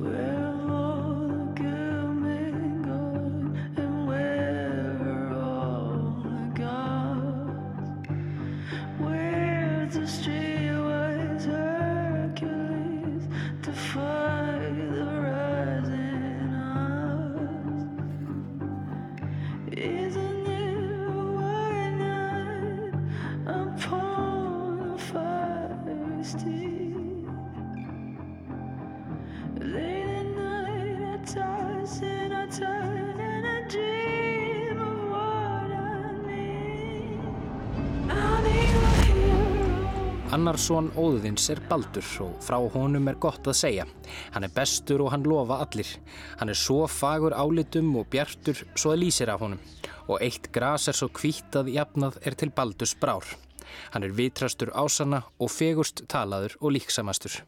Yeah. Annar són óðins er Baldur og frá honum er gott að segja. Hann er bestur og hann lofa allir. Hann er svo fagur álitum og bjartur svo að lýsir af honum. Og eitt gras er svo kvítt að jafnað er til Baldurs brár. Hann er vitrastur ásana og fegurst talaður og líksamastur.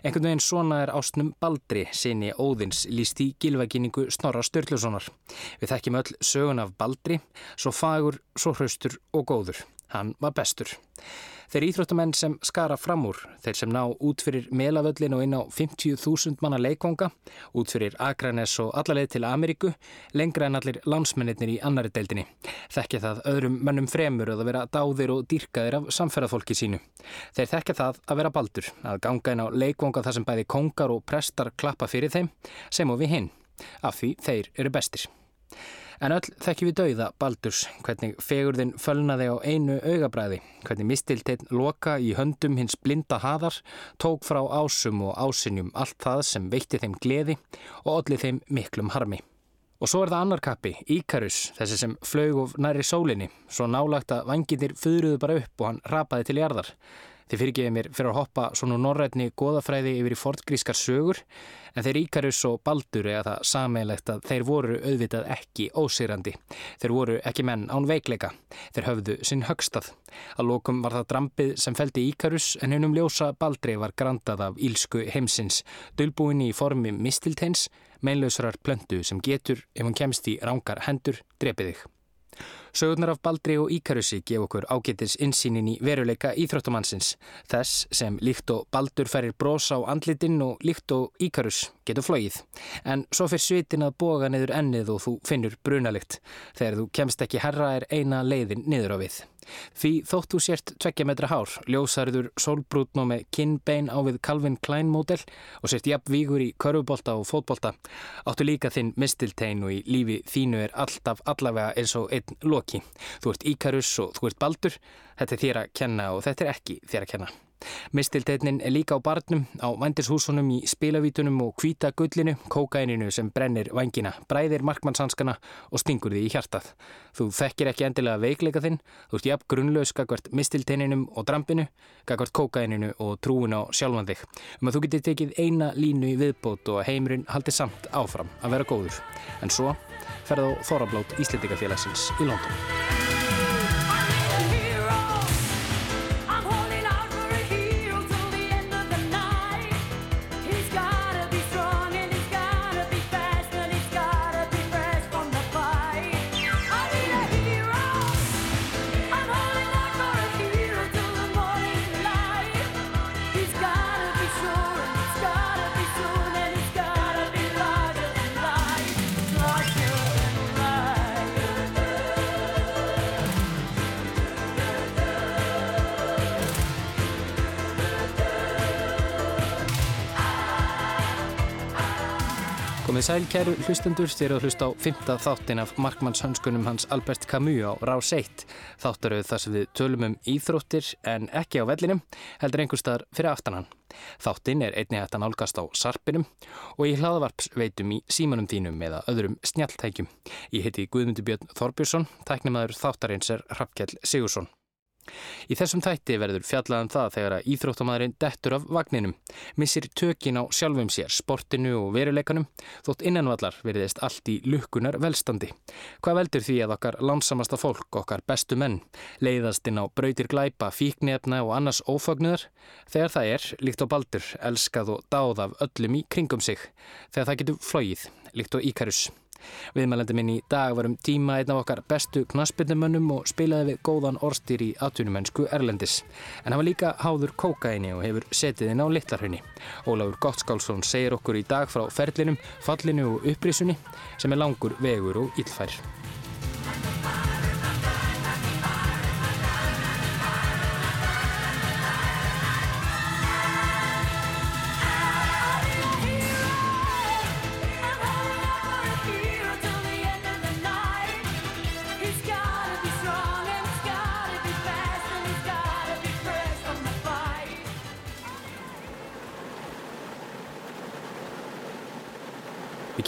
Engun veginn svona er ástnum Baldri sinni óðins líst í gilvæginningu Snorra Sturlusonar. Við þekkjum öll sögun af Baldri, svo fagur, svo hraustur og góður. Hann var bestur. Þeir íþróttamenn sem skara fram úr, þeir sem ná út fyrir melavöllin og inn á 50.000 manna leikvanga, út fyrir Akranes og allarleið til Ameríku, lengra en allir landsmennir í annari deildinni. Þekkja það öðrum mönnum fremur að vera dáðir og dýrkaðir af samferðarfólki sínu. Þeir þekkja það að vera baldur, að ganga inn á leikvanga þar sem bæði kongar og prestar klappa fyrir þeim, sem og við hinn, af því þeir eru bestir. En öll þekkjum við dauða Baldurs, hvernig fegurðin fölnaði á einu augabræði, hvernig mistilteinn loka í höndum hins blinda haðar, tók frá ásum og ásinjum allt það sem veitti þeim gleði og odlið þeim miklum harmi. Og svo er það annar kappi, Íkarus, þessi sem flög of næri sólinni, svo nálagt að vanginir fyrruðu bara upp og hann rapaði til jarðar. Þið fyrirgeði mér fyrir að hoppa svona norrætni goðafræði yfir í fortgrískar sögur en þeir Íkarus og Baldur eða það sameilegt að þeir voru auðvitað ekki ósýrandi. Þeir voru ekki menn án veikleika. Þeir höfðu sinn högstað. Að lokum var það drampið sem feldi Íkarus en hennum ljósa Baldri var grantað af ílsku heimsins, dölbúin í formi mistilteins, meinlausrar plöndu sem getur, ef hún kemst í rángar hendur, drepið þig. Sögurnar af Baldri og Íkarusi gef okkur ágetis insýnin í veruleika íþróttumannsins. Þess sem líkt og Baldur ferir brós á andlitinn og líkt og Íkarus getur flóið. En svo fyrir svitin að boga niður ennið og þú finnur brunalikt. Þegar þú kemst ekki herra er eina leiðin niður á við. Því þótt þú sért tveggja metra hár, ljósarður sólbrútn og með kinnbein á við Calvin Klein módel og sért jafn vígur í körfubólta og fótbólta, áttu líka þinn mistiltein og í lífi þínu er alltaf allavega eins og einn loki. Þú ert Íkarus og þú ert Baldur, þetta er þér að kenna og þetta er ekki þér að kenna. Mistilteitnin er líka á barnum, á vandishúsunum í spilavítunum og hvita gullinu, kókaininu sem brennir vangina, bræðir markmannshanskana og stingur því í hjartað. Þú þekkir ekki endilega veikleika þinn, þú ert jafn grunnlaus gagvart mistilteininum og drampinu, gagvart kókaininu og trúin á sjálfan þig. Um að þú getur tekið eina línu í viðbót og heimurinn haldi samt áfram að vera góður. En svo ferð á Þorablót Íslendingafélagsins í London. Komið sæl kæru hlustendur styrir að hlusta á fymta þáttin af markmannshönskunum hans Albert Camus á Rás 1. Þáttarauð þar sem við tölum um íþróttir en ekki á vellinum, heldur einhverstaðar fyrir aftanan. Þáttin er einnig hægt að nálgast á sarpinum og í hlaðavarpsveitum í símanum þínum eða öðrum snjaltækjum. Ég heiti Guðmundur Björn Þorbjörnsson, tæknimaður þáttarins er Rappkjell Sigursson. Í þessum þætti verður fjallaðan um það þegar að íþróttamæðurinn dettur af vagninum, missir tökin á sjálfum sér, sportinu og veruleikanum, þótt innanvallar veriðist allt í lukkunar velstandi. Hvað veldur því að okkar lánsamasta fólk, okkar bestu menn, leiðast inn á brautir glæpa, fíknefna og annars ófagnuðar, þegar það er, líkt á baldur, elskað og dáð af öllum í kringum sig, þegar það getur flóið, líkt á íkarus. Viðmælandi minn í dag var um tíma einn af okkar bestu knaspindumönnum og spilaði við góðan orstýr í atvinnumennsku Erlendis. En hann var líka háður kókaini og hefur setið inn á Littlarhraunni. Ólafur Gottskálsson segir okkur í dag frá ferlinum, fallinu og upprísunni sem er langur vegur og illfær.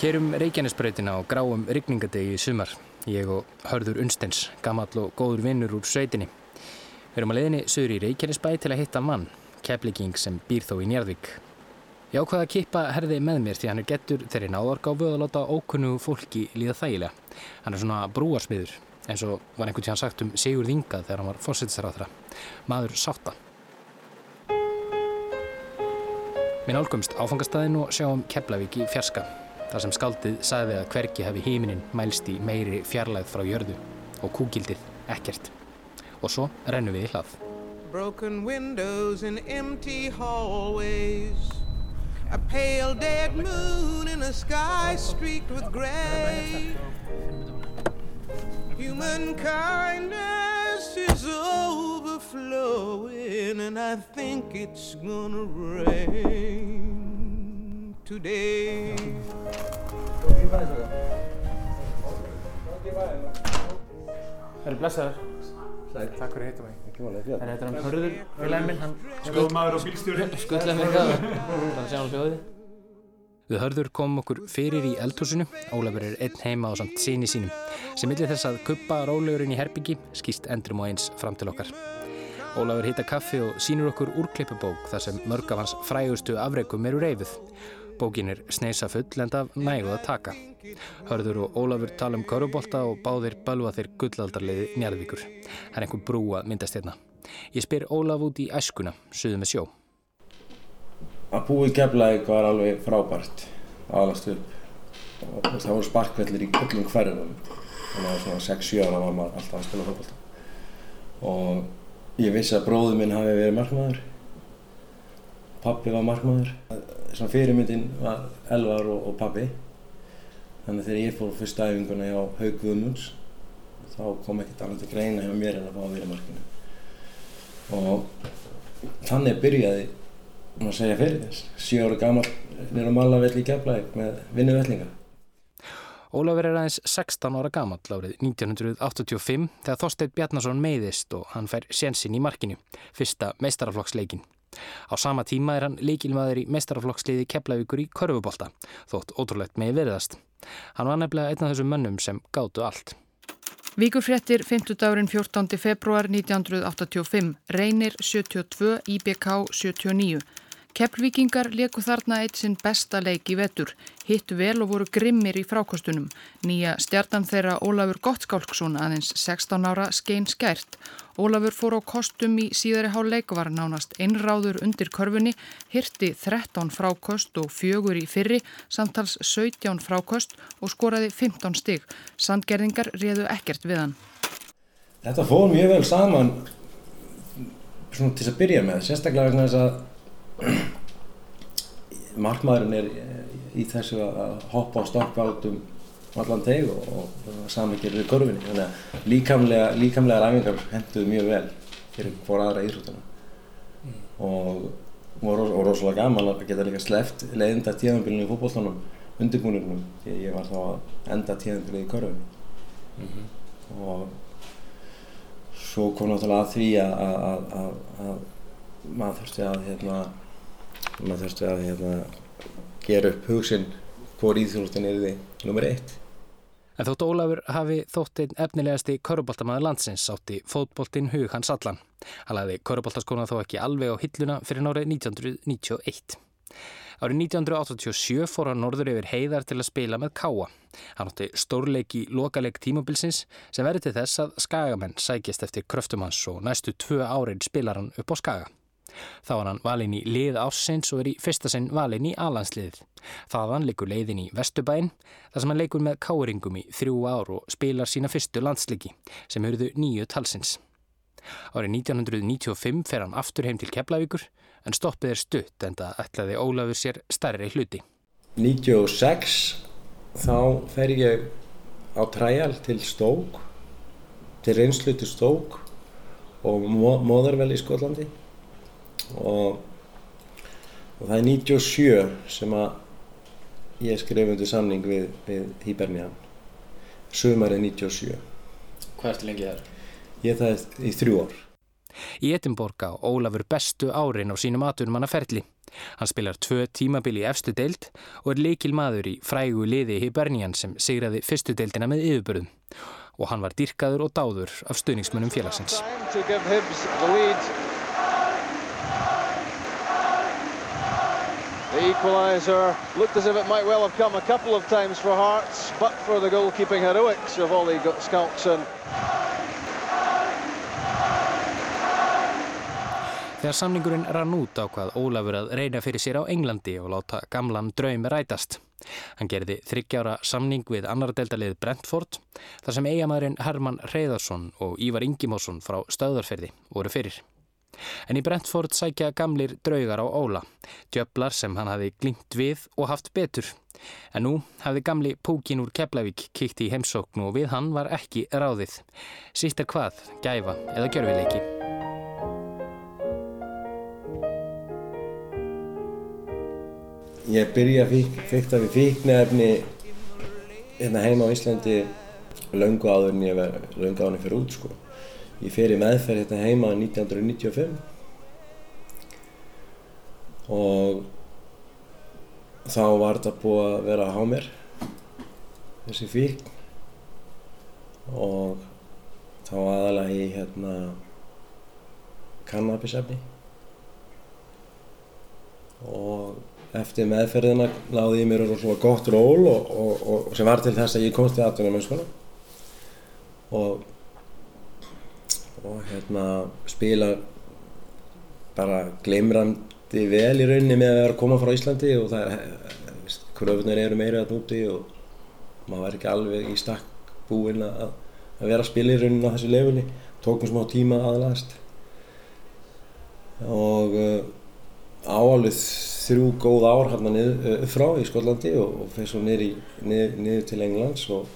Kerum Reykjanesbrautina á gráum rigningadegi í sumar. Ég og Hörður Unstens, gammal og góður vinnur úr sveitinni. Við erum að leiðinni sögur í Reykjanesbæ til að hitta mann, keflíking sem býr þó í Njarðvík. Ég ákvaði að kippa herði með mér því hann er gettur þeirri náðorgáfu að láta ókunnu fólki líða þægilega. Hann er svona brúarsmiður, eins og var einhvern tíðan sagt um Sigur Þingað þegar hann var fórsettisráðra. Maður sátta. Minn álgumst áfangastæðin og sjáum Keflavík í fjarska þar sem skaldið sagði að hvergi hafi híminin mælst í meiri fjarlæð frá jörðu og kúgildið ekkert. Og svo rennum við í hlað. Broken windows and empty hallways A pale dead moon in a sky streaked with grey Human kindness is overflowing And I think it's gonna rain today. Það eru blessaður Takk fyrir að hitta mig. Það er þetta hann Hörður, félagin minn. Skóðmaður og bílstjóri Skuttlega mig það Þannig að sjá hann hljóði Við hörður komum okkur fyrir í eldhúsinu. Ólafur er einn heima á samt síni sínum. Sem millir þess að kuppa rólegurinn í herbyggi skýst endrum og eins fram til okkar. Ólafur hýtta kaffi og sínur okkur úrklippubók þar sem mörg af hans frægustu afreikum eru reyfuð Bókin er sneisa full en af næguð að taka. Hörður og Ólafur tala um körubólta og báðir balva þeir gullaldarleiði njarðvíkur. Það er einhver brú að myndast hérna. Ég spyr Ólaf út í æskuna, suðu með sjó. Að búi geflaðið var alveg frábært, aðlast upp. Og það voru sparkvellir í öllum hverjum. Þannig að svona 6-7 ára var maður alltaf að spila fólkvölda. Og ég vissi að bróðu minn hafi verið markmaður. Pappi var markmaður svona fyrirmyndin var Elvar og, og pabbi. Þannig að þegar ég fór fyrsta æfinguna á Haug Guðmunds þá kom ekkert annað til greina hjá mér en að fá að vera markinu. Og þannig byrjaði maður segja fyrir þess. 7 ára gammal nýra malavelli í Keflæk með vinnuvellinga. Ólafur er aðeins 16 ára gammal árið 1985 þegar Þorstein Bjarnason meiðist og hann fær sénsinn í markinu, fyrsta meistaraflokksleikin. Á sama tíma er hann líkilmaður í mestaraflokksliði Keflavíkur í Körfubólta, þótt ótrúlegt með veriðast. Hann var nefnilega einn af þessum mönnum sem gáttu allt. Víkurfrettir 50 dagurinn 14. februar 1985, Reynir 72, IBK 79. Keflvíkingar leku þarna eitt sinn besta leik í vetur, hittu vel og voru grimmir í frákostunum. Nýja stjartan þeirra Ólafur Gottskálksson aðeins 16 ára skein skært. Ólafur fór á kostum í síðari háleik var nánast einráður undir körfunni, hirti 13 frákost og fjögur í fyrri, samtals 17 frákost og skoraði 15 stygg. Sandgerðingar réðu ekkert við hann. Þetta fór mjög vel saman til að byrja með, sérstaklega vegna þess að markmaðurinn er í þessu að hoppa og stoppa át um allan teg og, og samvikið við korfinni þannig að líkamlega, líkamlega ræfingar henduðu mjög vel fyrir hvora aðra íþróttuna mm. og, og, og rosalega gaman að geta líka sleft leiðinda tíðanbílunum í fókbóltanum undirbúinunum því ég var þá að enda tíðanbílunum í korfinni mm -hmm. og svo kom náttúrulega að því að, að, að, að maður þurfti að hérna maður þurfti að hérna, gera upp hugsin hvor íþjóðlustin er því nummer eitt. En þótt Ólafur hafi þótt einn efnilegasti köruboltamæður landsins átti fótboltinn hug hans allan. Hann lagði köruboltaskona þó ekki alveg á hilluna fyrir nárið 1991. Árið 1987 fór hann norður yfir heiðar til að spila með káa. Hann átti stórleiki lokaleg tímabilsins sem verið til þess að skagamenn sækjast eftir kröftum hans og næstu tvö árin spilar hann upp á skaga. Þá var hann valinn í lið ássins og er í fyrsta sinn valinn í alansliðið. Þaðan leikur leiðin í Vesturbæinn þar sem hann leikur með káringum í þrjú ár og spilar sína fyrstu landsliki sem eruðu nýju talsins. Árið 1995 fer hann aftur heim til Keflavíkur en stoppið er stutt en það ætlaði Ólafur sér stærri hluti. 96 þá fer ég á træjal til Stók, til reynslu til Stók og móðarvel í Skotlandi og, og það er 97 sem að ég skrif undir samning við, við Híbernian sömarið 97 Hvað ertu lengið þar? Ég það er í þrjú ár Í Edinborg á Ólafur bestu árin á sínum aturmannaferli. Hann spilar tvö tímabili í efstu deild og er leikil maður í frægu liði Hibernian sem sigraði fyrstu deildina með yfirbörðum. Og hann var dyrkaður og dáður af stuðningsmunum félagsins. The equaliser looked as if it might well have come a couple of times for Hearts, but for the goalkeeping heroics of Ollie Skalkson. Þegar samningurinn rann út ákvað Ólafur að reyna fyrir sér á Englandi og láta gamlan draumi rætast. Hann gerði þryggjára samning við annar deltalið Brentford þar sem eigamæðurinn Herman Reyðarsson og Ívar Ingimásson frá stöðarferði voru fyrir. En í Brentford sækja gamlir draugar á Óla, djöflar sem hann hafi glimt við og haft betur. En nú hafði gamli Púkin úr Keflavík kíkt í heimsóknu og við hann var ekki ráðið. Sýtt er hvað, gæfa eða gjörfileiki. Ég byrja að fyrta við fíknefni hérna heima á Íslandi laungu áður en ég verði laungu áður en ég fyrir út sko. Ég fer í meðferð hérna heima 1995 og þá var þetta búið að vera á mér, þessi fíkn og þá aðalega í hérna kannabisefni. Og eftir meðferðina láði ég mér svona gott ról og, og, og sem var til þess að ég komst til aðtunum og og hérna spila bara gleimrandi vel í rauninni með að vera að koma frá Íslandi og það er kröfunar eru meira að núti og maður er ekki alveg í stakk búinn að, að vera að spila í rauninni á þessu lefuli tókum smá tíma aðlæðast og uh, áalveg þrjú góð ár hérna niður uh, frá í Skollandi og, og fyrir svo niður, niður, niður til Englands og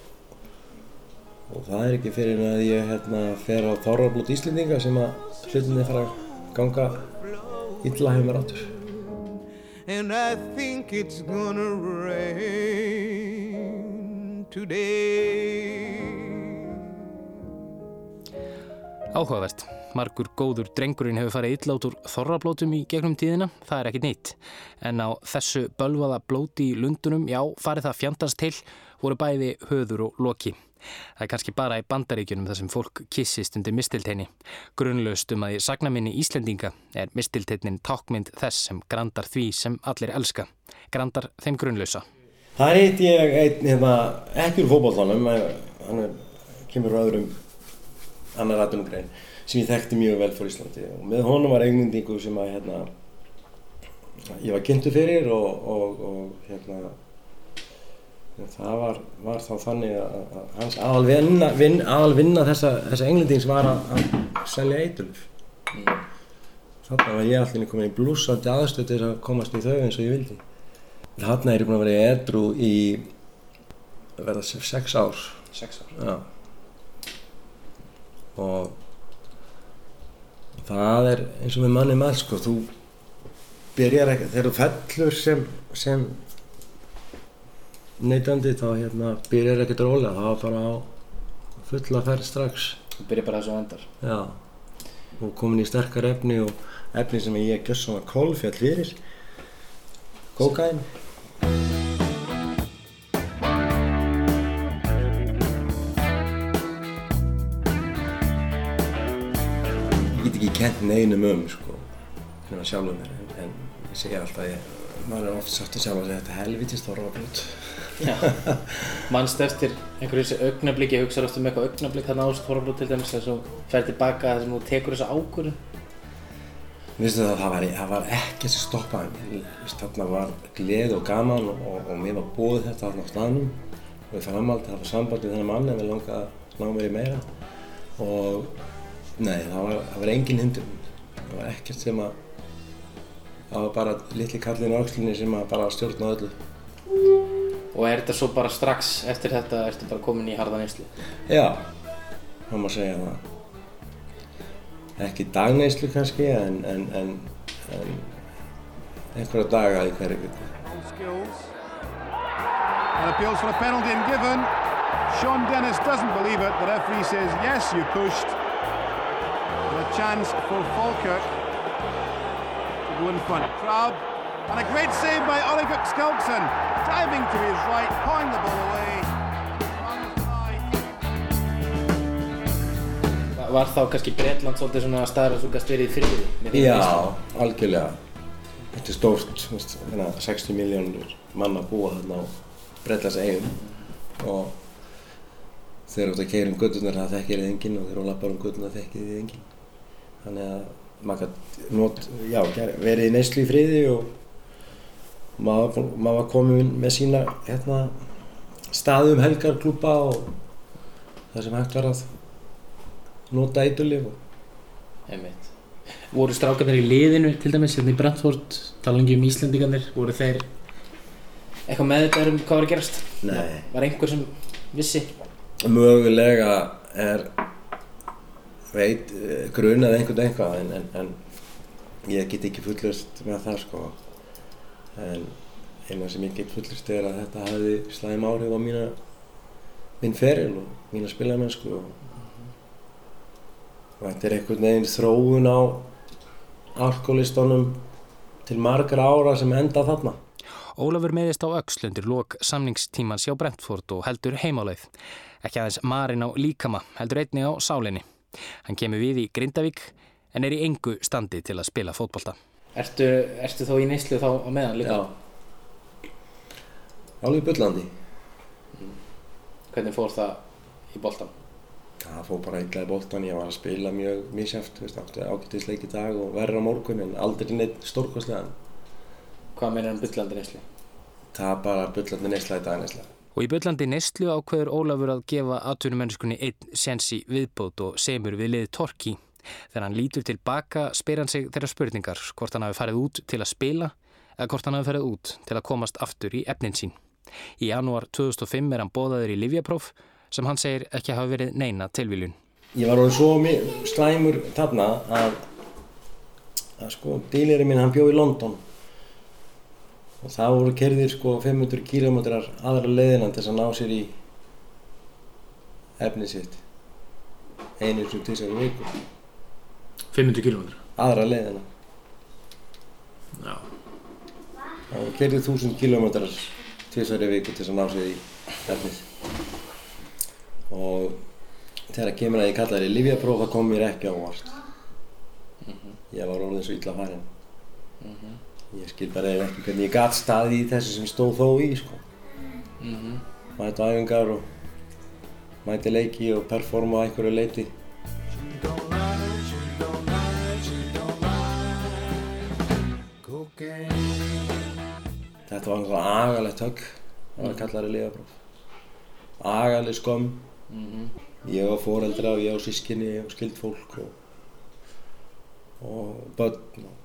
og það er ekki fyrir að ég hérna, fer á þárarblót Íslendinga sem að hlutinni fara að ganga illa hefur mér áttur. And I think it's gonna rain today Áhugavert. Margur góður drengurinn hefur farið illa út úr þorrablótum í gegnum tíðina, það er ekki neitt. En á þessu bölvaða blóti í lundunum, já, farið það fjandast til, voru bæði höður og loki. Það er kannski bara í bandaríkjunum þar sem fólk kissist undir mistilteini. Grunnlaust um að í sagnaminni Íslendinga er mistilteinin tákmynd þess sem grandar því sem allir elska. Grandar þeim grunnlausa. Það heit ég einn, hérna, ekki úr fókbóltanum, hann er, kemur á öðrum annar aðdunum grein, sem ég þekkti mjög vel fyrir Íslandi og með honum var eignundingu sem að, hérna, ég var kynntu fyrir og, og, og hérna, það var, var þá þannig að hans aðalvinna vin, aðal þessa, þessa englendings var að, að selja eituluf mm. þannig var ég allir komin í blúsandi aðstöð að komast í þau eins og ég vildi. Þannig er ég búin að vera edru í verða sex ár. Sex ár. Já. og það er eins og með manni maður sko. Þú byrjar ekki þegar þú fellur sem, sem neytandi þá hérna byrjar ekkert rólega það var bara á fulla ferð strax. Það byrjar bara þessu vendar já. Og komin í sterkar efni og efni sem ég gör svona kólfjall fyrir. Kokain ég get ekki kent neinum um sko hérna sjálfur mér en, en ég segja alltaf ég maður er oft sagt að sjálf að þetta helvitist var ráðblót mannst eftir einhverju þessi augnablík ég hugsa ofta um eitthvað augnablík þarna ást Þorflót til dæmis þess að þú fer tilbaka þess að þú tekur þessu ákvörðun Vistu það, það var, það var ekki sem stoppaði. Þarna var gleð og gaman og, og, og mér var búið þetta þarna á staðnum. Og ég framhaldi að hafa samband við þennan mann en við langaði að ná mér í meira. Og nei, það var, það var engin hindun. Það var ekkert sem að, það var bara litli kallin á aukslinni sem að bara stjórna öllu. Og er þetta svo bara strax eftir þetta, ertu bara komin í harðan einslu? Já, það má segja það. Ekki dagneyslu kannski, en, en, en, en einhverja daga í hverju viku. And appeals for a penalty and given. Sean Dennis doesn't believe it. The referee says, yes, you pushed. And a chance for Falkirk to go in front. Traub. And a great save by Oleguk Skelkson. Diving to his right, pawing the ball away. Var þá kannski Breitland svolítið svona staðar að þú gæst verið í þína Já, reynslu? algjörlega. Þetta er stórt, veist, hérna, 60 miljónur manna búa þarna á Breitlands eigum og þegar þú ert að keira um göttunar það þekkir þið enginn og þegar þú lappar um göttunar þekkir þið enginn. Þannig að maður ger- verið í neyslu í friði og maður, maður var komin með sína hérna, staðum helgarklúpa og það sem hægt var að nota eitulif og Einmitt. Voru strákarnir í liðinu til dæmis hérna í Brentford, talangi um Íslendingarnir, voru þeir eitthvað með þetta um hvað var að gerast? Nei. Var einhver sem vissi? mögulega er veit eh, grunað einhvern eitthvað en, en, en ég get ekki fullust með það sko en eina sem ég get fullust er að þetta hafi slæm áhrif á mína minn feril og mína spilamennsku og, og þetta er einhvern veginn þróun á alkoholistunum til margra ára sem enda þarna Ólafur meðist á öxlundur lók samningstímans hjá Brentford og heldur heimáleið. Ekki aðeins marinn á líkama, heldur einni á sálinni. Hann kemur við í Grindavík en er í engu standi til að spila fótbolta. Ertu, ertu þó í neyslu þá á meðan líka? Já Alveg bullandi Hvernig fór það í boltan? Það fór bara illa í boltan, ég var að spila mjög veist, átti ágættisleik í dag og verður á morgun en aldrei neitt stórkostlegan. Hvað meina hann bullandi neyslu? Það er bara bullandi neysla í dag neysla. Og í bullandi neyslu ákveður Ólafur að gefa atvinnumennskunni einn sensi viðbót og semur við lið Torki. Þegar hann lítur tilbaka spyr hann sig þeirra spurningar hvort hann hafi farið út til að spila eða hvort hann hafi farið út til að komast aftur í efnin sín. Í janúar 2005 er hann bóðaður í Livjapróf sem hann segir ekki hafa verið neina tilviljun. Ég var orðin svo slæmur þarna að, að sko, dílirinn minn hann bjó í London og það voru kerðir sko 500 kílómetrar aðra leiðina til þess að ná sér í efnið sitt einu sem til þessari viku 500 km aðra leiðina Já, Það kerði þúsund kílómetrar tvisari viku til þess að ná sér í efnið. Og þegar kemur að ég kallaði það livjapróf, það kom mér ekki á óvart. Ég var orðin svo illa farin. Ég skil bara eiginlega ekki hvernig ég gat staði í þessu sem stóð þó í, sko. Mæti á æfingar og mæti leiki og performa á einhverju leiti. Þetta var náttúrulega agalegt högg, það var kallari liðabróf. Agaleg skömm. Ég á foreldra og ég á sískinni og skild fólk og, og börn. Og,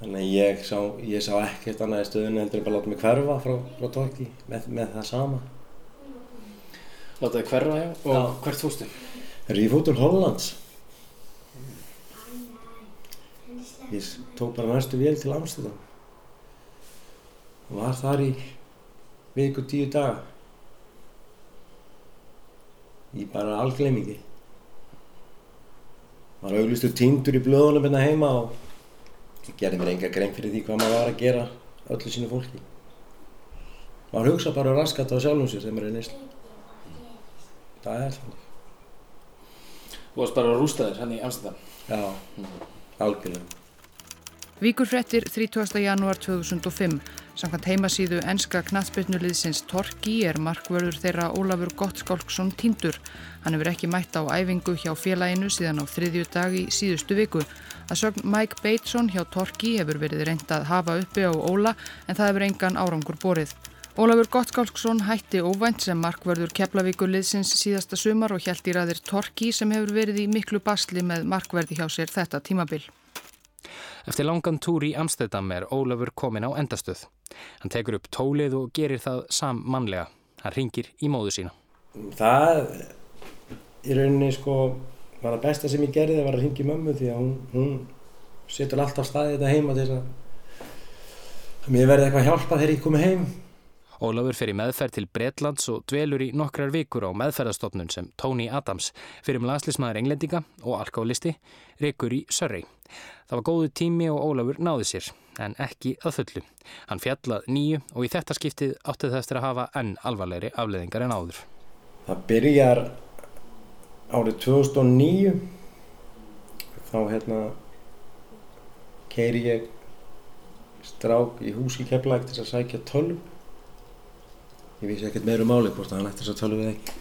þannig ég sá, ég sá ekkert annað í stöðunni heldur en bara láta mig hverfa frá, frá Torki með, með það sama. Látaði hverfa hjá og Já. hvert fórstu? Þegar ég fór til Hollands, ég tók bara næstu vél til Amsterdam og var þar í viku tíu daga í bara algleimingi. Var auglustur týndur í blöðunum hérna heima og ég gerði mér enga grein fyrir því hvað maður var að gera öllu sínu fólki. Maður hugsa bara raskat á sjálfum sér sem er í neyslu. Það er þannig. Þú varst bara rústaður hann í Amsterdam. Já, algjörlega. Víkurfrettir 30. janúar 2005. Samkvæmt heimasíðu enska knatsbyrnuliðsins Torki er markvörður þeirra Ólafur Gottskálksson tindur. Hann hefur ekki mætt á æfingu hjá félaginu síðan á þriðju dag í síðustu viku. Að sögn Mike Bateson hjá Torki hefur verið reynd að hafa uppi á Óla en það hefur engan árangur borið. Ólafur Gottskálksson hætti óvænt sem markvörður Keflavíkuliðsins síðasta sumar og hjælt í ræðir Torki sem hefur verið í miklu basli með markverði hjá sér þetta tímabil. Eftir langan túr í Amsterdam er Ólafur komin á endastöð. Hann tekur upp tólið og gerir það sammannlega. Hann ringir í móðu sína. Það í rauninni sko var það besta sem ég gerði var að ringi mömmu því að hún, hún setur alltaf staðið þetta heima til þess að mér verði eitthvað hjálpa þegar ég komi heim. Ólafur fer í meðferð til Bretlands og dvelur í nokkrar vikur á meðferðastofnun sem Tony Adams fyrir um landslismæður englendinga og alkálisti rekur í Surrey. Það var góðu tími og Ólafur náði sér, en ekki að fullu. Hann fjallað nýju og í þetta skiptið átti það eftir að hafa enn alvarlegri afleðingar en áður. Það byrjar árið 2009 þá hérna keiri ég strák í hús í Keflæk til að sækja tölv ég vissi ekkert meiru máli hvort hann ætti þess að tala við ekki.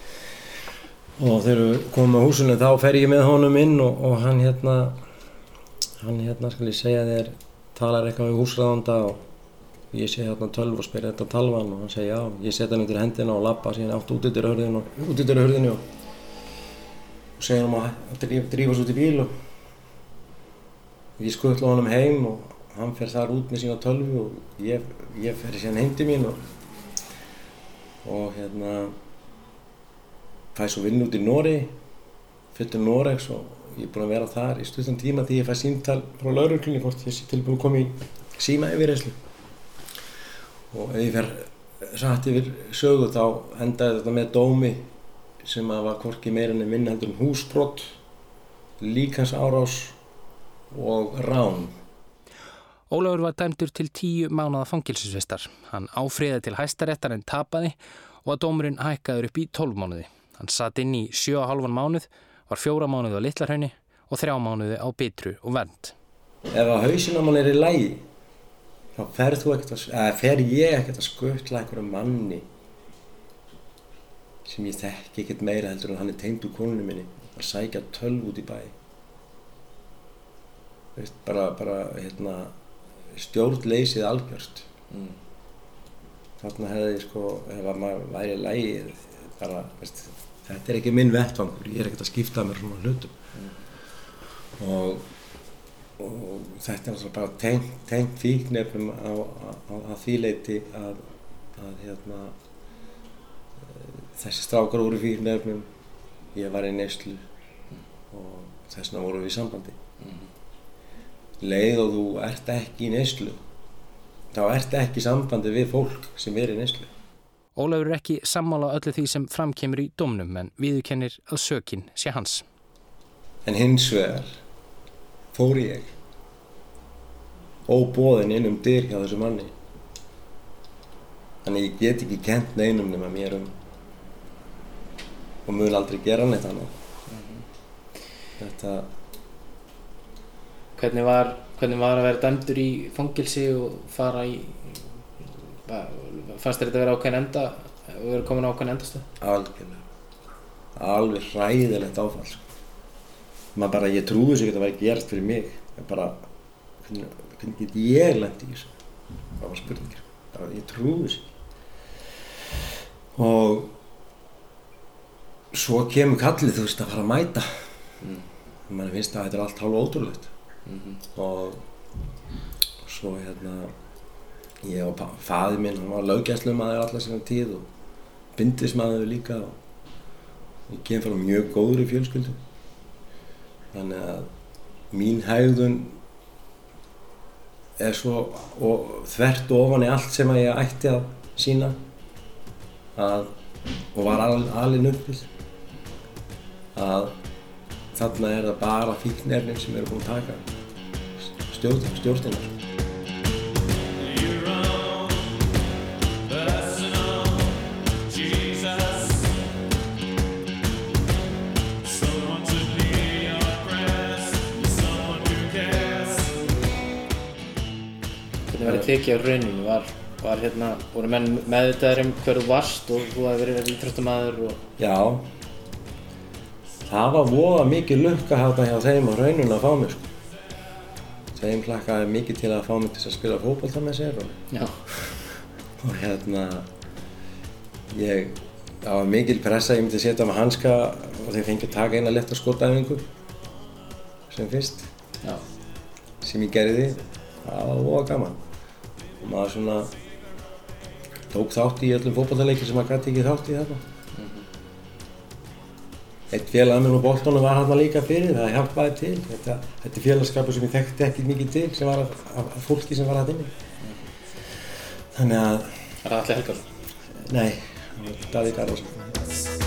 Og þegar við komum á húsinu þá fer ég með honum inn og, og hann hérna hann hérna skal ég segja þér talar eitthvað við húsræðanda og ég sé hérna tölv og spyr þetta talvan og hann segja já, ég setja hann undir hendina og lappa síðan átt út yfir hörðinu og út yfir hörðinu og, og segja hann að drífa svo út í bíl og ég skuttla honum heim og hann fer þar út með sína tölvu og ég, ég fer síðan heim til mín og og hérna fæ svo vinn út í Nóri fyrir Nóregs og ég er búinn að vera þar í stuttan tíma því ég fæ símtal frá lauruglunni hvort ég sé tilbúin að koma í síma yfir þessu og ef ég fer satt yfir sögu þá endaði þetta með dómi sem að var hvorki meirinn en minn heldur um húsbrott líkans árás og rán Ólafur var dæmdur til tíu mánuða fangilsisvistar. Hann áfriði til hæstaréttar en tapaði og að dómurinn hækkaður upp í tólf mánuði. Hann satt inn í sjö og halvan mánuð, var fjóra mánuði á Littlarhaunni og þrjá mánuði á Bitru og Vernd. Ef að hausina mann er í lægi, þá fer, að, fer ég ekkert að skutla einhverju manni sem ég þekki ekkert meira heldur en hann er teimt úr konunum minni að sækja tölv út í bæ. Veist, bara, bara, hérna, stjórnleysið algjörst mm. þarna hefði sko ef maður væri lægið bara, veist, þetta er ekki minn vettvangur ég er ekkert að skipta mér svona hlutum mm. og, og þetta er bara tengt, tengt fíknefnum á, á, á því leiti að, að hérna, þessi strákar voru fíknefnum ég var í neyslu og þess vegna voru við í sambandi mm leið og þú ert ekki í neyslu þá ert ekki sambandi við fólk sem er í neyslu. Ólafur er ekki sammála öllu því sem framkemur í domnum en viðkennir að sökin sé hans. En hins vegar fór ég óbóðin inn um dyr hjá þessu manni. Þannig ég get ekki kent neinum nema mér um og mun aldrei gera neitt annað. Mm -hmm. þetta Hvernig var, hvernig var að vera dæmdur í fangilsi og fara í, fannst þér þetta að vera ákveðin enda og vera komin ákveðin endastöð? Algjörlega, alveg hræðilegt áfall sko. maður bara, ég trúi þess að þetta væri gerast fyrir mig. Ég bara, hvernig, hvernig get ég lendi í þessu? Það var spurningir, bara ég trúi þess og svo kemur kallið þú veist að fara að mæta. Mm. mann finnst að þetta er allt hálf ótrúlegt mm -hmm. og svo hérna ég og fæði minn, hann var laugjæslumadur allar sinna tíð og bindismadur líka og ég kem frá mjög góður í fjölskyldu þannig að mín hægðun er svo og þvert ofan í allt sem ég ætti að sína að, og var alin uppið að þarna er það bara fíknefnin sem eru búin að taka stjórn, stjórnina. Það tekið á rauninu? Var, var hérna, voru menn meðvitaður um hverðu varst og þú hefði verið íþróttamæður og... Já, það var voða mikið lukka hérna hjá þeim á rauninu að fá mig sko. Þeim hlakkaði mikið til að fá mig til að spila fókbalta með sér og, og hérna ég, það var mikil pressa, ég myndi setja með hanska og þeir fengið að taka eina letta skotæfingu sem fyrst, Já. sem ég gerði, það var voða gaman. Og maður svona tók þátt í öllum fókbaltaleiki sem maður gæti ekki þátt í þarna. Eitt félag minn á Boltónu var hann líka fyrir, það hjálpaði til. Þetta, þetta er félagskapur sem ég þekkti ekki mikið til, sem var af, af, af fólki sem var að inni. Þannig að, Er það allir helgar? nei, það var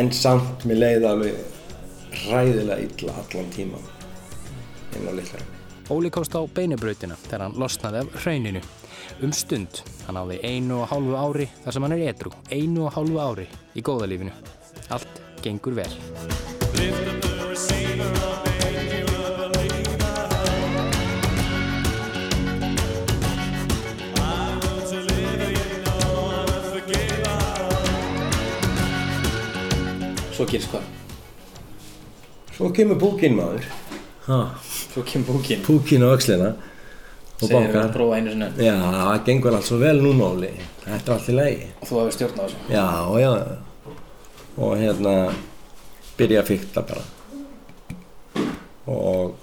En samt mér leiði alveg hræðilega illa allan tíman inn á litla Óli komst á beinubrautina þegar hann losnaði af hrauninu. Um stund, hann áði einu og hálfu ári þar sem hann er edru, einu og hálfu ári í góðalífinu. Allt gengur vel. Svo gerist hvað? Svo kemur búkinn maður. Ha, Svo kemur bókin. Búkinn á öxlina og Segir að bankar prófa einu sinni Já, það gengur allt svo vel núna Óli. Þetta er allt í lagi. Og þú hefur stjórn á þessu. Já, já. Og hérna byrja að fykta bara. Og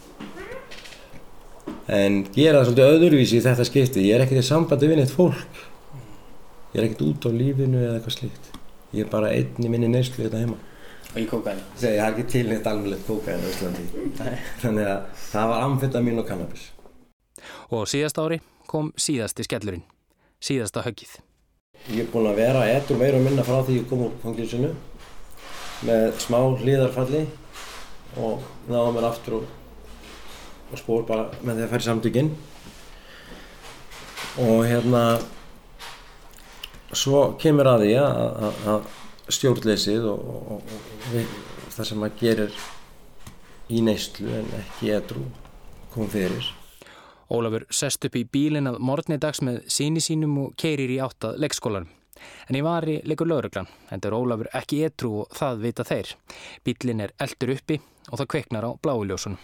en gera það svolítið öðruvísi í þetta skipti ég er ekkert í sambandi við neitt fólk. Ég er ekkert út á lífinu eða eitthvað slíkt. Ég er bara einn í minni neyslu þetta heima Og í kókaini. Þegar ég har ekki til neitt almennilegt kókain á Íslandi þannig að það var amfetamin og kannabis Og síðast ári kom síðasti skellurinn. Síðasta höggið. Ég er búinn að vera ettur meira minna frá því ég kom úr fangilsinu með smá hlýðarfalli og náða mér aftur og, og spór bara með því að færi samtökinn og hérna svo kemur að því að, að, að stjórnleysið og, og, og, og það sem maður gerir í neyslu en ekki edru kom fyrir Ólafur sest upp í bílinn að morgni dags með síni sínum og keirir í áttað leikskólanum. En í vari leikur lauruglan, en það er Ólafur ekki etru og það vita þeir. Bílinn er eldur uppi og það kveiknar á bláuljósunum.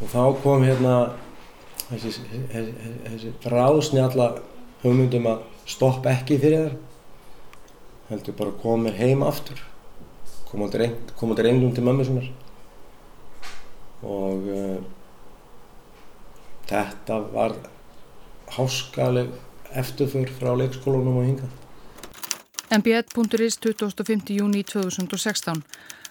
og þá kom hérna þessi, þessi, þessi bráðsnjalla hugmyndum að stoppa ekki fyrir þær heldur bara að koma mér heim aftur koma til reynlum til mömmu sinnar og uh, þetta var háskaleg eftirför frá leikskólanum og hingað MBL.is 25. júni 2016.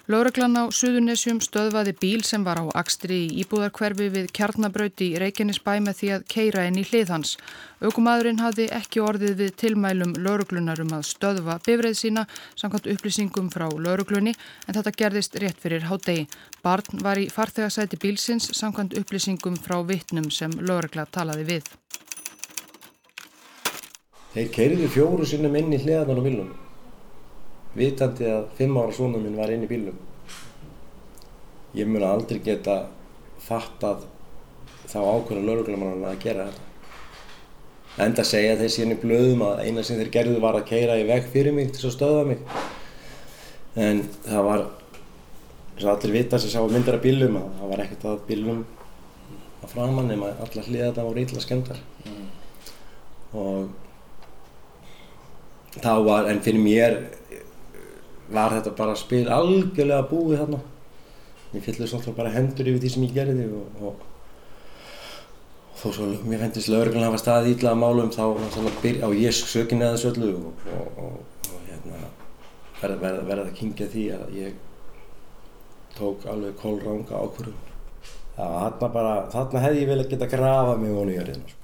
Lóreglan á Suðunesjum stöðvaði bíl sem var á Akstri í íbúðarkverfi við Kjarnabrauti í Reykjanesbæ með því að keira inn í hlið hans. Aukumadurinn hafði ekki orðið við tilmælum lauruglunar um að stöðva bifreið sína samkvæmt upplýsingum frá lauruglunni en þetta gerðist rétt fyrir hádegi. Barn var í farþegasæti bílsins samkvæmt upplýsingum frá vittnum sem laurugla talaði við. Þeir keiriðu fjóru sinnum inn í hliðarnar á bílnum vitandi að fimm ára sonum minn var inn í bílnum. Ég mun aldrei geta fattað þá ákveðna lauruglumann að gera þetta. Enda segja þeir síðan í blöðum að eina sem þeir gerðu var að keira í veg fyrir mig til að stöða mig. En það var eins og allir vita sem sá myndar af bílum að það var ekkert að bílum að framann nema allar hliða þetta voru illa skemmtar og þá var, en fyrir mér var þetta bara spil algjörlega búið þarna? Mér fyllist alltaf bara hendur yfir því sem ég gerði og, og, og þó svo mér fendist lögurinn hafa staðið ítla að málum þá á ég sökinni að þessu öllu og, og hérna, verða verð, verð að kingja því að ég tók alveg kólranga ákvörðum þarna þarna hefði ég vel að geta grafað mig vonu í jörðina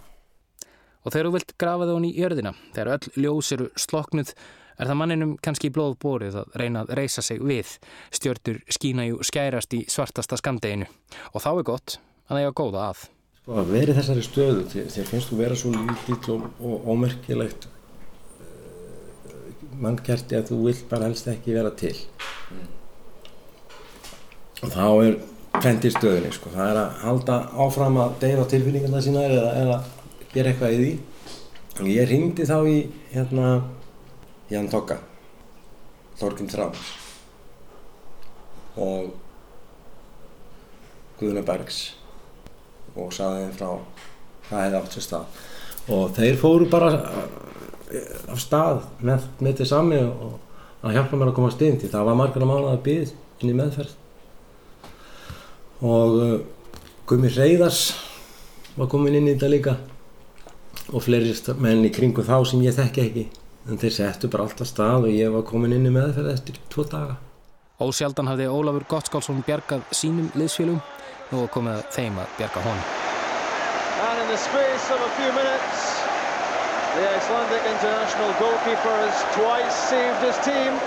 Og þegar þú vilt grafa það honni í jörðina, þegar öll ljós eru sloknuð, er það manninum kannski blóð bórið að reyna að reysa sig við. Stjörtur skína jú skærast í svartasta skamdeginu og þá er gott að eiga góða að. Sko að veri þessari stöðu, þér finnst þú vera svo lítill og, og ómerkilegt uh, mannkerti að þú vilt bara helst ekki vera til. Og þá er í stöðunni, sko. Það er að halda áfram að deyra tilfinningarna sína eða, eða gera eitthvað í því. Og ég ringdi þá í, hérna, Jan Tokka, Þorgrim Þráms og Guðuna Bergs og saði þeim frá hvað hefði átt sér stað. Og þeir fóru bara eh, af stað með, með til sami og að hjálpa mér að komast inn því það var margar mánuð að byggja inn í meðferð. Og uh, Gumi Reyðars var komin inn í þetta líka og fleiri menn í kringu þá sem ég þekki ekki en þeir settu bara alltaf stað og ég var komin inn í meðferð eftir tvo daga Ósjaldan hafði Ólafur Gottskálsson bjargað sínum liðsfélum og komið að þeim að bjarga honum. And in the space of a few minutes, the Icelandic international goalkeeper has twice saved his team.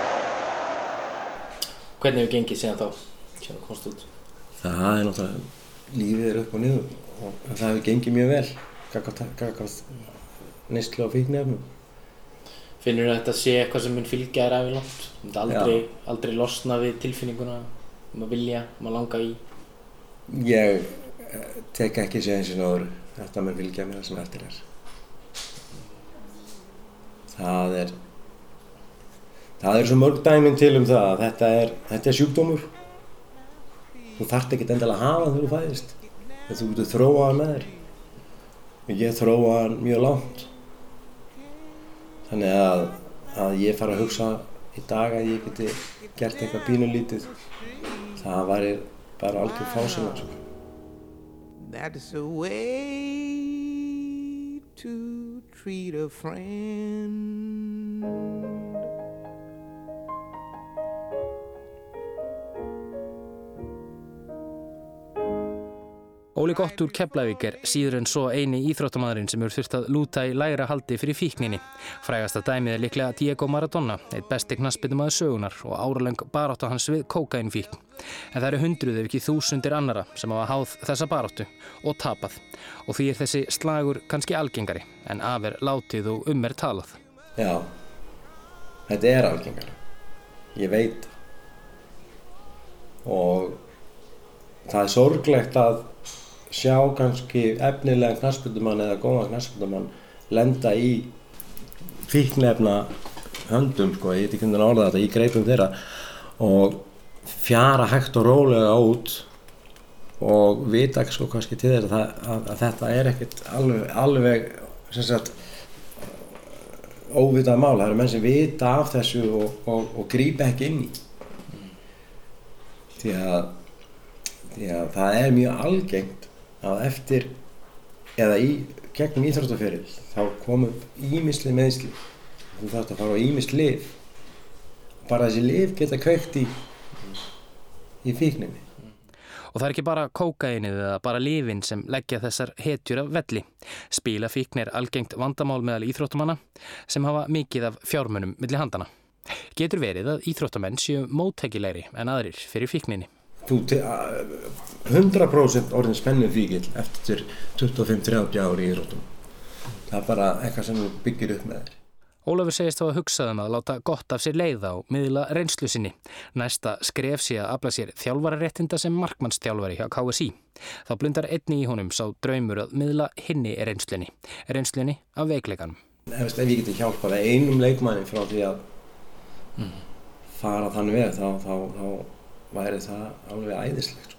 Hvernig hefur gengið síðan þá? Síðan komst út. það er náttúrulega lífið er upp og niður og það hefur gengið mjög vel gagvart neyslu á fíknefnum Finnur þú að þetta sé eitthvað sem mun fylgja þér æfi langt? Þú myndi aldrei, aldrei losna við tilfinninguna um að vilja, um að langa í? ég eh, tek ekki séð eins og náður þetta mun fylgja mér það sem eftir er. Það er það er svo mörg dæmin til um það að þetta er, þetta er sjúkdómur. Þú þarft ekki endilega að hafa þú fæðist þegar þú getur þróa hann með þér. Og ég þróa hann mjög langt þannig að, að ég fara að hugsa í dag að ég geti gert eitthvað pínulítið það væri bara algjör fásina sko. That's a way to treat a friend. Óli Gottur Keflavík er síður en svo eini íþróttamaðurinn sem eru þurft að lúta í lægra haldi fyrir fíkninni. Frægasta dæmið er líklega Diego Maradona, eitt besti knaspindumaður sögunar og áralöng barátta hans við kókainfíkn. En það eru hundruð ef ekki þúsundir annara sem hafa háð þessa baráttu og tapað. Og því er þessi slagur kannski algengari en af er látið og um er talað. Já, þetta er algengar. Ég veit. Og það er sorglegt að sjá kannski efnilega knarsbyndumann eða góða knarsbyndumann lenda í fíknefna höndum, sko, ég veit ekki hvernig að orða þetta, í greipum þeirra. Og fjara hægt og rólega út og vita sko kannski til þess að, að, að þetta er ekkert alveg, alveg sagt óvitað mál, það eru menn sem vita af þessu og, og, og grípa ekki inn í. Því að, því að það er mjög algengt að eftir eða í gegnum íþróttaferil þá kom upp ímisli meðsli þú þarft að fara á ímisli lif bara þessi lif geta kveikt í í fíkninni Og það er ekki bara kókainið eða bara lifin sem leggja þessar hetjur af velli. Spílafíkn er algengt vandamál meðal íþróttamanna sem hafa mikið af fjármunum millir handana. Getur verið að íþróttamenn séu móttækilegri en aðrir fyrir fíkninni. Þú te- að- 100% orðin spennið fíkil eftir 25-30 ári í íþróttum það er bara eitthvað sem þú byggir upp með þér Ólafur segist þá að hugsa um að láta gott af sér leiða og miðla reynslu sinni. Næsta skref sé að afla sér þjálfararéttinda sem markmannsþjálfari hjá KSI. Þá blundar einni í honum sá draumur að miðla hinni reynslunni, reynslunni af veikleikanum. ef, ég geti hjálpað einum leikmanni frá því að fara þannig við þá, þá, þá væri það alveg æðislegt sko.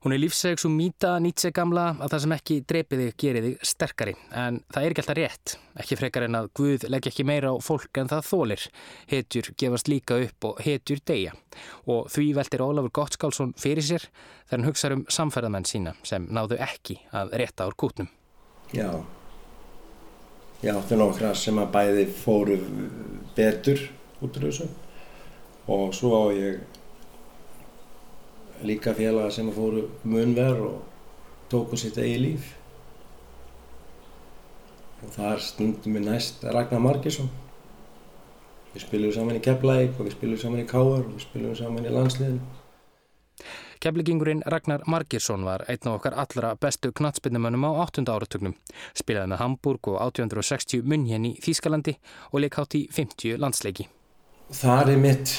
Hún er lífseg svo mýta Nietzsche gamla að það sem ekki drepi þig gerir þig sterkari. En það er ekki alltaf rétt. Ekki frekar en að Guð leggja ekki meira á fólk en það þólir. Hetjur gefast líka upp og hetjur deyja. Og því veldir Ólafur Gottskálsson fyrir sér þegar hann hugsaður um samferðamenn sína sem náðu ekki að rétta úr kútnum. já ég átti nokkra sem að bæði fóru betur út úr þessu og svo á ég líka félaga sem fóru munver og tóku sitt eigi líf og þar stundum við næst Ragnar Margesson Við spilum saman í Keflæk og við spilum saman í Káar og við spilum saman í landsliðinu. Kefligingurinn Ragnar Margirsson var einn af okkar allra bestu knatsbyndumönnum á 8. áratögnum. Spilaði með Hamburg og 1860 munn henni í Þýskalandi og leikhátt í 50 landsleiki. Það er mitt,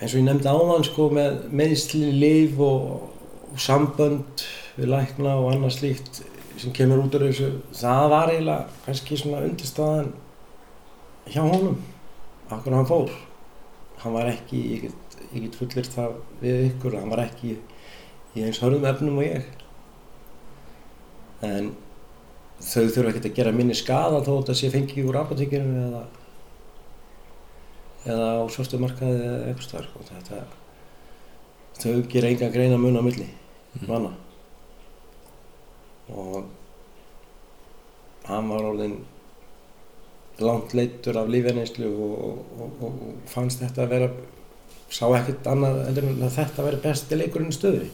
eins og ég nefndi áðan sko, með meðsli, líf og, og sambönd við lækna og annað slíkt sem kemur út af þessu. Það var eiginlega kannski svona undirstaðan hjá honum akkur hann fór hann var ekki, ég get, get fullir það við ykkur, hann var ekki í eins hörðum efnum og ég en þau þurfa ekkert að gera minni skada þó að það sé fengið úr apotekinu eða eða á svartumarkaði eða eitthvað starf sko. þetta þau gera enga greina mun á milli manna og hann var orðin langt leittur af lífjarneyslu og, og, og, og fannst þetta að vera sá ekkert annað en þetta að vera besti leikurinn stöður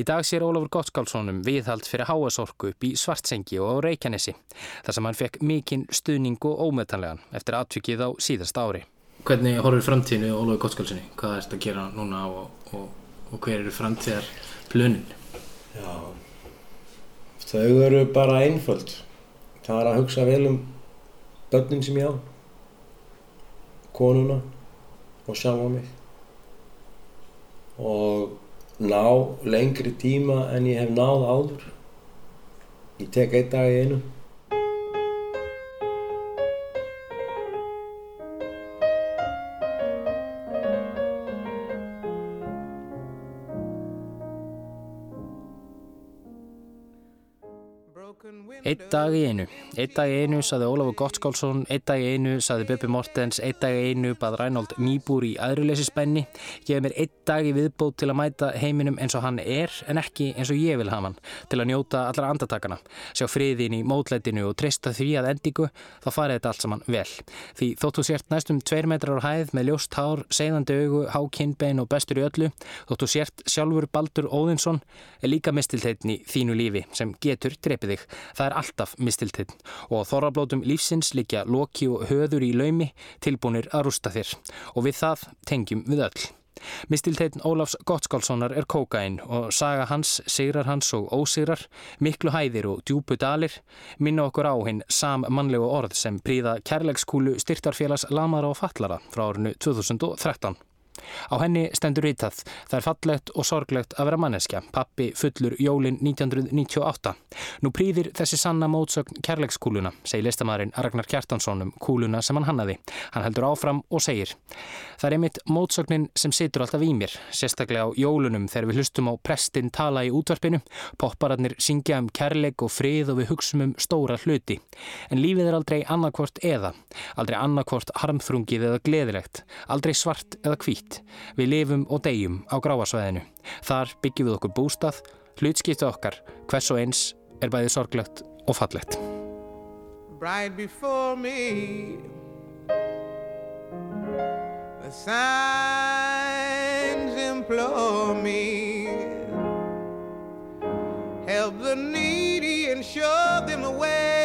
Í dag sér Ólafur Gottskálssonum viðhald fyrir háasorku upp í Svartsengi og á Reykjanesi þar sem hann fekk mikinn stuðning og ómetanlegan eftir aðtvikið á síðasta ári. Hvernig horfir framtíðinu Ólafur Gottskálssoni? Hvað er þetta að gera núna og, og hver eru framtíðar plunin? Já, þau eru bara einföld. Það er að hugsa vel um börnin sem ég á konuna og sjálfa mig og ná lengri tíma en ég hef náð áður ég tek einn dag í einu Eitt dag í einu. Eitt dag í einu saði Ólafur Gottskálsson, eitt dag í einu saði Böbbi Mortens, eitt dag í einu bað Rænald Nýbúr í aðruleysisbenni. Gefið mér eitt dag í viðbót til að mæta heiminum eins og hann er en ekki eins og ég vil hafa hann. Til að njóta allra andatakana, sjá friðin í mótlætinu og treysta því að endingu þá farið þetta allt saman vel. Því þóttu sért næstum tveir metrar á hæð með ljóst hár, segðandi augu, hákinnbein og bestur í öllu, þóttu sért sjálfur Baldur Óðinsson er líka mistilteitn í þínu lífi sem getur er alltaf mistiltinn og þorrablótum lífsins likja loki og höður í laumi tilbúinir að rústa þér og við það tengjum við öll. Mistilteitn Ólafs Gottskálssonar er kókain og saga hans, sigrar hans og ósigrar, miklu hæðir og djúpu dalir minna okkur á hinn sam mannlegu orð sem príða kærleikskúlu styrtarfélags Lamara og Fallara frá árinu 2013. Á henni stendur ítað, það er fallegt og sorglegt að vera manneskja, pappi fullur jólin 1998. Nú prýðir þessi sanna mótsögn kærleikskúluna, segir listamæðurinn Ragnar Kjartansson um kúluna sem hann hannaði. Hann heldur áfram og segir, það er einmitt mótsögnin sem situr alltaf í mér, sérstaklega á jólunum þegar við hlustum á prestinn tala í útvarpinu, poppararnir syngja um kærleik og frið og við hugsum um stóra hluti. En lífið er aldrei annarkvort eða, aldrei annarkvort harmþrungið eða gleðilegt, aldrei svart eða hvít. Við lifum og deyjum á gráasvæðinu. Þar byggjum við okkur bústað, hlutskiptu okkar, hvers og eins er bæðið sorglegt og fallegt. Right before me The signs implore me Help the needy and show them the way